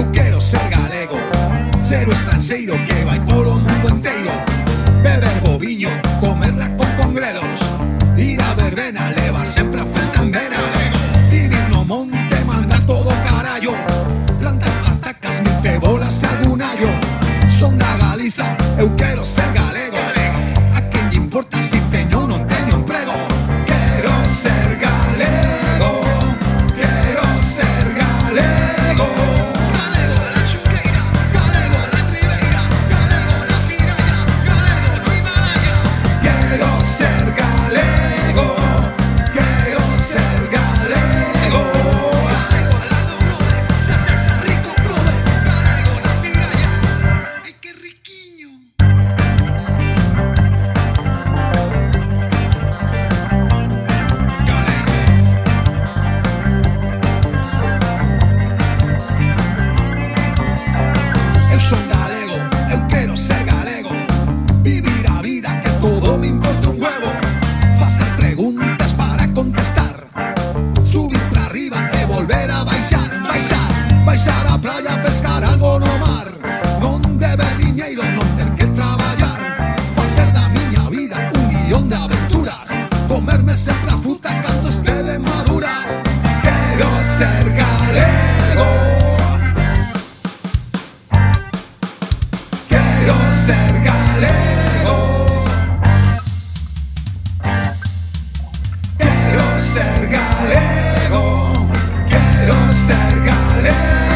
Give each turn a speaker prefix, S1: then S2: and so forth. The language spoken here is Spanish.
S1: eu quero ser galego Ser o estrangeiro que quiero ser galego. Quiero ser galego. Quiero ser galego.